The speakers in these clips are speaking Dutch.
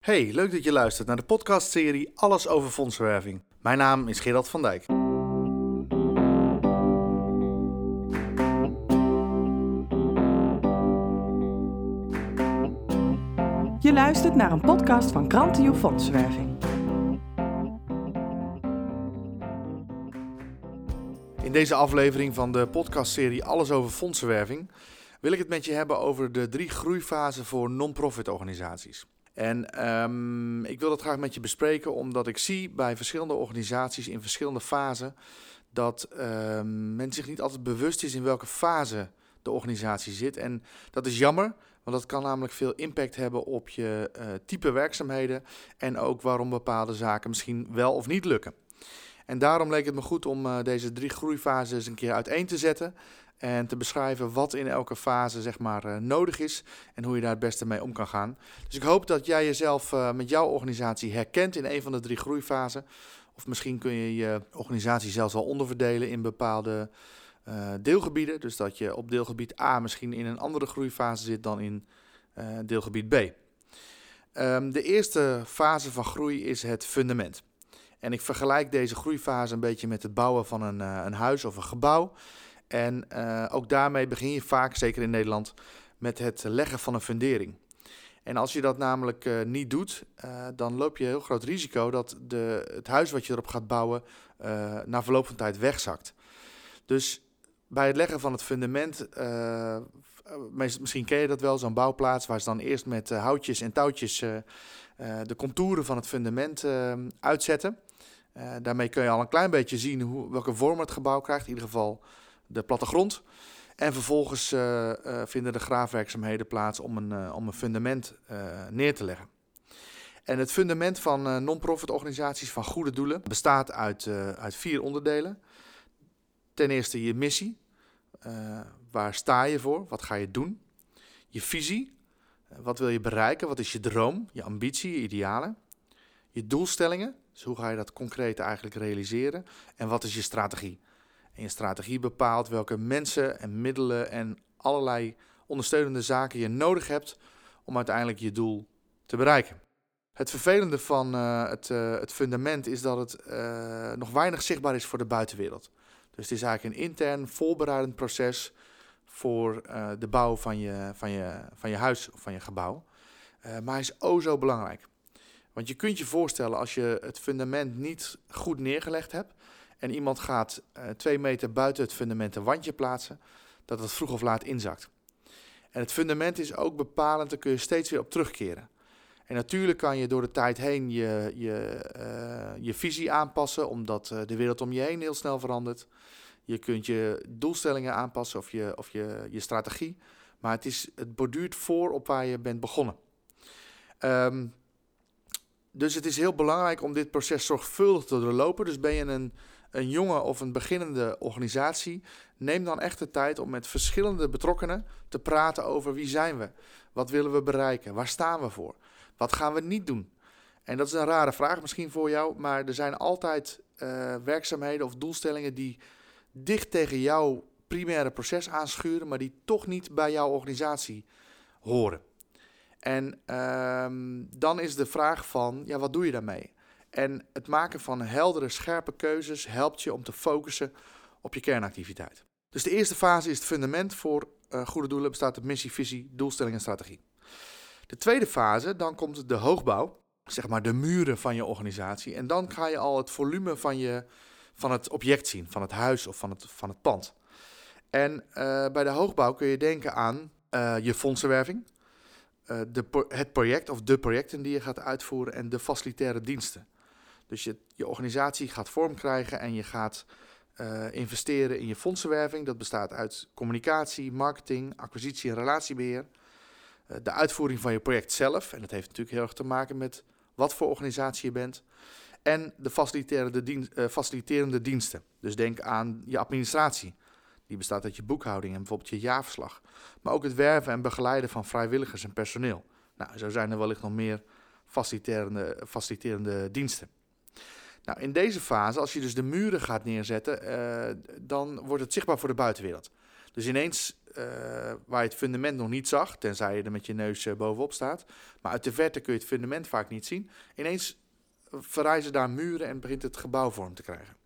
Hey, leuk dat je luistert naar de podcastserie Alles over fondsenwerving. Mijn naam is Gerald van Dijk. Je luistert naar een podcast van Krantio Fondsenwerving. In deze aflevering van de podcastserie Alles over fondsenwerving wil ik het met je hebben over de drie groeifasen voor non-profit organisaties. En ehm, ik wil dat graag met je bespreken, omdat ik zie bij verschillende organisaties in verschillende fasen dat um, men zich niet altijd bewust is in welke fase de organisatie zit. En dat is jammer, want dat kan namelijk veel impact hebben op je uh, type werkzaamheden en ook waarom bepaalde zaken misschien wel of niet lukken. En daarom leek het me goed om uh, deze drie groeifases een keer uiteen te zetten en te beschrijven wat in elke fase zeg maar, uh, nodig is en hoe je daar het beste mee om kan gaan. Dus ik hoop dat jij jezelf uh, met jouw organisatie herkent in een van de drie groeifasen. Of misschien kun je je organisatie zelfs wel onderverdelen in bepaalde uh, deelgebieden. Dus dat je op deelgebied A misschien in een andere groeifase zit dan in deelgebied B. Um, de eerste fase van groei is het fundament. En ik vergelijk deze groeifase een beetje met het bouwen van een, een huis of een gebouw. En uh, ook daarmee begin je vaak, zeker in Nederland, met het leggen van een fundering. En als je dat namelijk uh, niet doet, uh, dan loop je een heel groot risico dat de, het huis wat je erop gaat bouwen na verloop van tijd wegzakt. Dus bij het leggen van het fundament, misschien ken je dat wel, zo'n bouwplaats waar ze dan eerst met houtjes en touwtjes de contouren van het fundament uitzetten. daarmee kun je al een klein beetje zien hoe, welke vorm het gebouw krijgt. In ieder geval de plattegrond. En vervolgens uh, uh, vinden de graafwerkzaamheden plaats om een, uh, om een fundament neer te leggen. En het fundament van non-profit organisaties van goede doelen bestaat uit, uit vier onderdelen. Ten eerste je missie. waar sta je voor? Wat ga je doen? Je visie. wat wil je bereiken? Wat is je droom? Je ambitie, je idealen? Je doelstellingen. Dus hoe ga je dat concreet eigenlijk realiseren? En wat is je strategie? En je strategie bepaalt welke mensen en middelen en allerlei ondersteunende zaken je nodig hebt om uiteindelijk je doel te bereiken. Het vervelende van uh, het, uh, het, fundament is dat het uh, nog weinig zichtbaar is voor de buitenwereld. Dus het is eigenlijk een intern voorbereidend proces voor de bouw van je, van, je, van je huis of van je gebouw. maar hij is o zo belangrijk. Want je kunt je voorstellen als je het fundament niet goed neergelegd hebt, en iemand gaat uh, twee meter buiten het fundament een wandje plaatsen, dat het vroeg of laat inzakt. En het fundament is ook bepalend, daar kun je steeds weer op terugkeren. En natuurlijk kan je door de tijd heen je, je, uh, je visie aanpassen, omdat uh, de wereld om je heen heel snel verandert. Je kunt je doelstellingen aanpassen of je, of je, je strategie. Maar het, is, het borduurt voor op waar je bent begonnen. Um, dus het is heel belangrijk om dit proces zorgvuldig te doorlopen. Dus ben je een, een jonge of een beginnende organisatie, neem dan echt de tijd om met verschillende betrokkenen te praten over wie zijn we, wat willen we bereiken, waar staan we voor, wat gaan we niet doen. En dat is een rare vraag misschien voor jou, maar er zijn altijd uh, werkzaamheden of doelstellingen die dicht tegen jouw primaire proces aanschuren, maar die toch niet bij jouw organisatie horen. En um, dan is de vraag van, ja, wat doe je daarmee? En het maken van heldere, scherpe keuzes helpt je om te focussen op je kernactiviteit. Dus de eerste fase is het fundament voor uh, goede doelen, bestaat uit missie, visie, doelstelling en strategie. De tweede fase, dan komt de hoogbouw, zeg maar de muren van je organisatie. En dan ga je al het volume van, je, van het object zien, van het huis of van het, van het pand. En uh, bij de hoogbouw kun je denken aan uh, je fondsenwerving, de, het project of de projecten die je gaat uitvoeren en de facilitaire diensten. Dus je, je organisatie gaat vorm krijgen en je gaat uh, investeren in je fondsenwerving. Dat bestaat uit communicatie, marketing, acquisitie en relatiebeheer. Uh, de uitvoering van je project zelf, en dat heeft natuurlijk heel erg te maken met wat voor organisatie je bent. En de faciliterende, dienst, uh, faciliterende diensten. Dus denk aan je administratie. Die bestaat uit je boekhouding en bijvoorbeeld je jaarverslag. Maar ook het werven en begeleiden van vrijwilligers en personeel. Nou, zo zijn er wellicht nog meer faciliterende, faciliterende diensten. Nou, in deze fase, als je dus de muren gaat neerzetten, uh, dan wordt het zichtbaar voor de buitenwereld. Dus ineens eh, waar je het fundament nog niet zag, tenzij je er met je neus eh, bovenop staat. Maar uit de verte kun je het fundament vaak niet zien. Ineens verrijzen daar muren en begint het gebouw vorm te krijgen.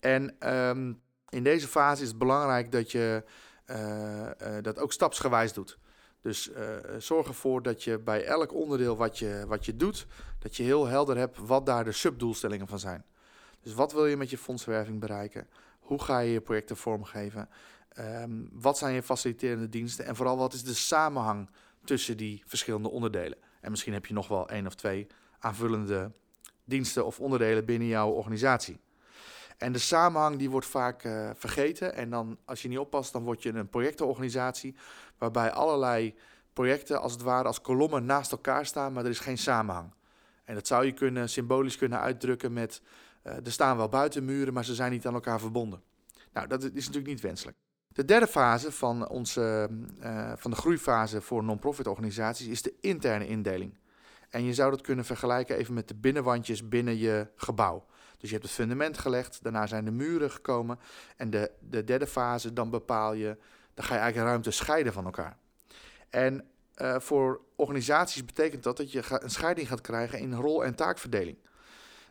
En ehm, in deze fase is het belangrijk dat je eh, dat ook stapsgewijs doet. Dus zorg ervoor dat je bij elk onderdeel wat je, wat je doet, dat je heel helder hebt wat daar de subdoelstellingen van zijn. Dus wat wil je met je fondswerving bereiken? Hoe ga je je projecten vormgeven? Ehm, wat zijn je faciliterende diensten? En vooral wat is de samenhang tussen die verschillende onderdelen? En misschien heb je nog wel één of twee aanvullende diensten of onderdelen binnen jouw organisatie. En de samenhang die wordt vaak uh, vergeten. En dan, als je niet oppast, dan word je een projectenorganisatie waarbij allerlei projecten als het ware als kolommen naast elkaar staan, maar er is geen samenhang. En dat zou je kunnen, symbolisch kunnen uitdrukken met uh, er staan wel buitenmuren, maar ze zijn niet aan elkaar verbonden. Nou, dat is natuurlijk niet wenselijk. De derde fase van, onze, uh, van de groeifase voor non-profit organisaties is de interne indeling. En je zou dat kunnen vergelijken even met de binnenwandjes binnen je gebouw. Dus je hebt het fundament gelegd, daarna zijn de muren gekomen. En de, de derde fase, dan bepaal je, dan ga je eigenlijk ruimte scheiden van elkaar. En uh, voor organisaties betekent dat dat je een scheiding gaat krijgen in rol- en taakverdeling.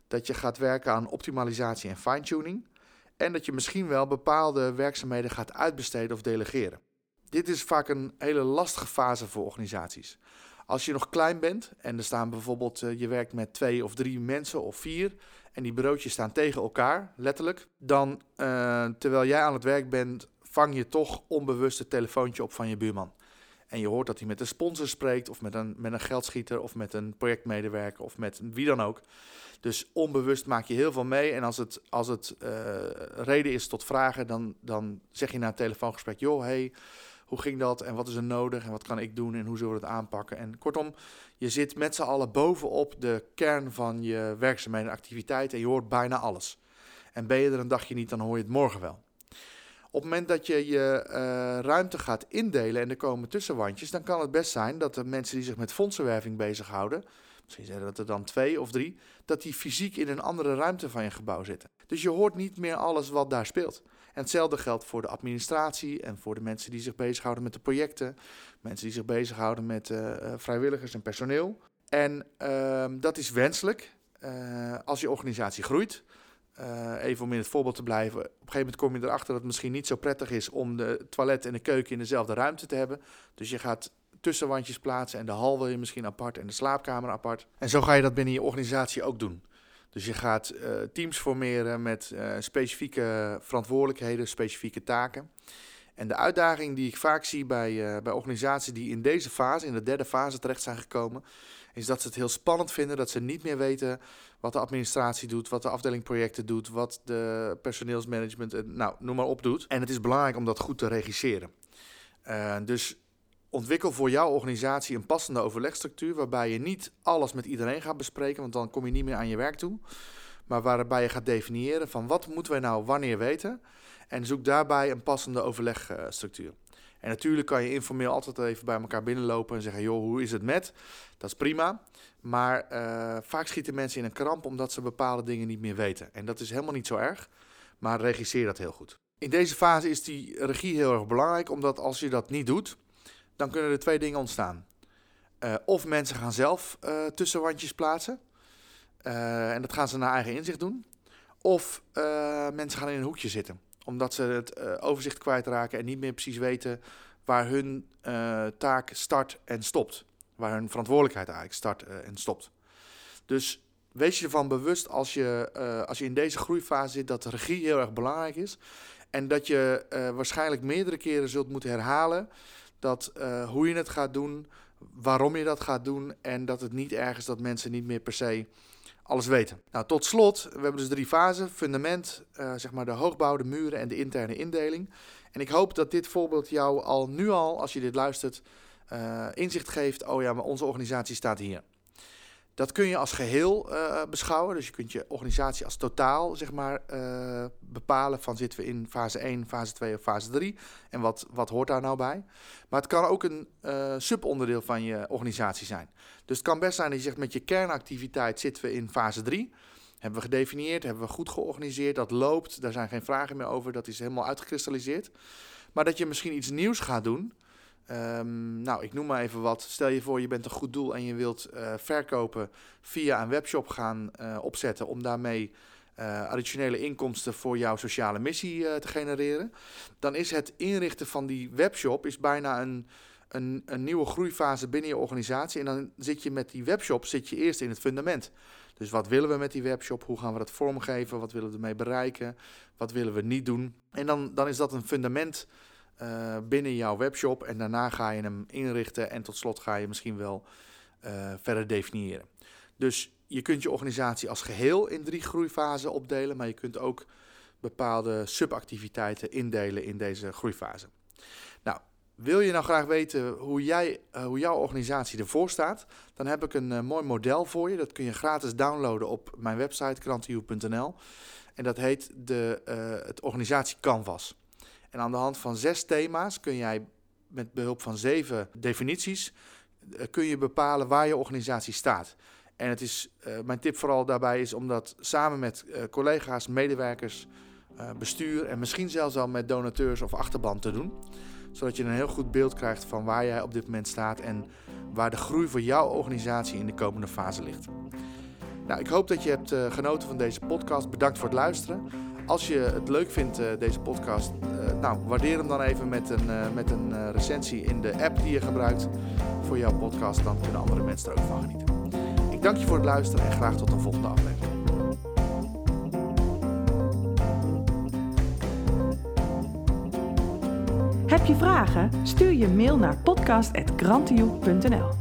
Dat je gaat werken aan optimalisatie en fine-tuning. En dat je misschien wel bepaalde werkzaamheden gaat uitbesteden of delegeren. Dit is vaak een hele lastige fase voor organisaties. Als je nog klein bent en er staan bijvoorbeeld, uh, je werkt met twee of drie mensen of vier en die bureautjes staan tegen elkaar, letterlijk, dan uh, terwijl jij aan het werk bent, vang je toch onbewust het telefoontje op van je buurman. En je hoort dat hij met een sponsor spreekt, of met een, met een geldschieter, of met een projectmedewerker, of met wie dan ook. Dus onbewust maak je heel veel mee. En als het, als het uh, reden is tot vragen, dan, dan zeg je na een telefoongesprek: joh, hey, hoe ging dat? En wat is er nodig? En wat kan ik doen? En hoe zullen we het aanpakken? En kortom, je zit met z'n allen bovenop de kern van je werkzaamheden en activiteiten. En je hoort bijna alles. En ben je er een dagje niet, dan hoor je het morgen wel. Op het moment dat je je uh, ruimte gaat indelen en er komen tussenwandjes, dan kan het best zijn dat de mensen die zich met fondsenwerving bezighouden, misschien zijn dat er dan twee of drie, dat die fysiek in een andere ruimte van je gebouw zitten. Dus je hoort niet meer alles wat daar speelt. En hetzelfde geldt voor de administratie en voor de mensen die zich bezighouden met de projecten, mensen die zich bezighouden met uh, vrijwilligers en personeel. En uh, dat is wenselijk als je organisatie groeit. Even om in het voorbeeld te blijven. Op een gegeven moment kom je erachter dat het misschien niet zo prettig is om de toilet en de keuken in dezelfde ruimte te hebben. Dus je gaat tussenwandjes plaatsen en de hal wil je misschien apart en de slaapkamer apart. En zo ga je dat binnen je organisatie ook doen. Dus je gaat uh, teams formeren met uh, specifieke verantwoordelijkheden, specifieke taken. En de uitdaging die ik vaak zie bij, bij organisaties die in deze fase, in de derde fase terecht zijn gekomen, is dat ze het heel spannend vinden dat ze niet meer weten wat de administratie doet, wat de afdeling projecten doet, wat de personeelsmanagement, nou, noem maar op doet. En het is belangrijk om dat goed te regisseren. Dus ontwikkel voor jouw organisatie een passende overlegstructuur waarbij je niet alles met iedereen gaat bespreken, want dan kom je niet meer aan je werk toe. Maar waarbij je gaat definiëren van wat moeten wij nou wanneer weten en zoek daarbij een passende overlegstructuur. En natuurlijk kan je informeel altijd even bij elkaar binnenlopen en zeggen: joh, hoe is het met? Dat is prima. Maar uh, vaak schieten mensen in een kramp omdat ze bepaalde dingen niet meer weten. En dat is helemaal niet zo erg, maar regisseer dat heel goed. In deze fase is die regie heel erg belangrijk, omdat als je dat niet doet, dan kunnen er twee dingen ontstaan. Uh, of mensen gaan zelf uh, tussenwandjes plaatsen. en dat gaan ze naar eigen inzicht doen. Of mensen gaan in een hoekje zitten omdat ze het overzicht kwijtraken en niet meer precies weten waar hun taak start en stopt. Waar hun verantwoordelijkheid eigenlijk start en stopt. Dus wees je ervan bewust als je, als je in deze groeifase zit dat regie heel erg belangrijk is. En dat je waarschijnlijk meerdere keren zult moeten herhalen dat hoe je het gaat doen, waarom je dat gaat doen. En dat het niet erg is dat mensen niet meer per se alles weten. Nou, tot slot, we hebben dus drie fasen: fundament, uh, zeg maar de hoogbouw, de muren en de interne indeling. En ik hoop dat dit voorbeeld jou al nu al, als je dit luistert, uh, inzicht geeft. Oh ja, maar onze organisatie staat hier. Dat kun je als geheel uh, beschouwen. Dus je kunt je organisatie als totaal zeg maar, uh, bepalen van zitten we in fase 1, fase 2 of fase 3. En wat, wat hoort daar nou bij? Maar het kan ook een uh, subonderdeel van je organisatie zijn. Dus het kan best zijn dat je zegt met je kernactiviteit zitten we in fase 3. Hebben we gedefinieerd, hebben we goed georganiseerd, dat loopt, daar zijn geen vragen meer over, dat is helemaal uitgekristalliseerd. Maar dat je misschien iets nieuws gaat doen. Ehm, nou, ik noem maar even wat. Stel je voor, je bent een goed doel en je wilt uh, verkopen via een webshop gaan uh, opzetten om daarmee uh, additionele inkomsten voor jouw sociale missie te genereren. Dan is het inrichten van die webshop is bijna een, een, een nieuwe groeifase binnen je organisatie. En dan zit je met die webshop zit je eerst in het fundament. Dus wat willen we met die webshop? Hoe gaan we dat vormgeven? Wat willen we ermee bereiken? Wat willen we niet doen? En dan, dan is dat een fundament uh, binnen jouw webshop. En daarna ga je hem inrichten en tot slot ga je misschien wel uh, verder definiëren. Dus je kunt je organisatie als geheel in drie groeifasen opdelen, maar je kunt ook bepaalde subactiviteiten indelen in deze groeifase. Nou, wil je nou graag weten hoe, jij, uh, hoe jouw organisatie ervoor staat? Dan heb ik een mooi model voor je. Dat kun je gratis downloaden op mijn website krantenju.nl. En dat heet de, het organisatie Canvas. En aan de hand van zes thema's kun jij met behulp van zeven definities kun je bepalen waar je organisatie staat. En het is, mijn tip vooral daarbij is om dat samen met collega's, medewerkers, bestuur en misschien zelfs al met donateurs of achterban te doen zodat je een heel goed beeld krijgt van waar jij op dit moment staat en waar de groei voor jouw organisatie in de komende fase ligt. Nou, ik hoop dat je hebt genoten van deze podcast. Bedankt voor het luisteren. Als je het leuk vindt, uh, deze podcast, uh, nou, waardeer hem dan even met een, met een recensie in de app die je gebruikt voor jouw podcast. Dan kunnen andere mensen er ook van genieten. Ik dank je voor het luisteren en graag tot een volgende aflevering. Heb je vragen? Stuur je mail naar podcast.grantioe.nl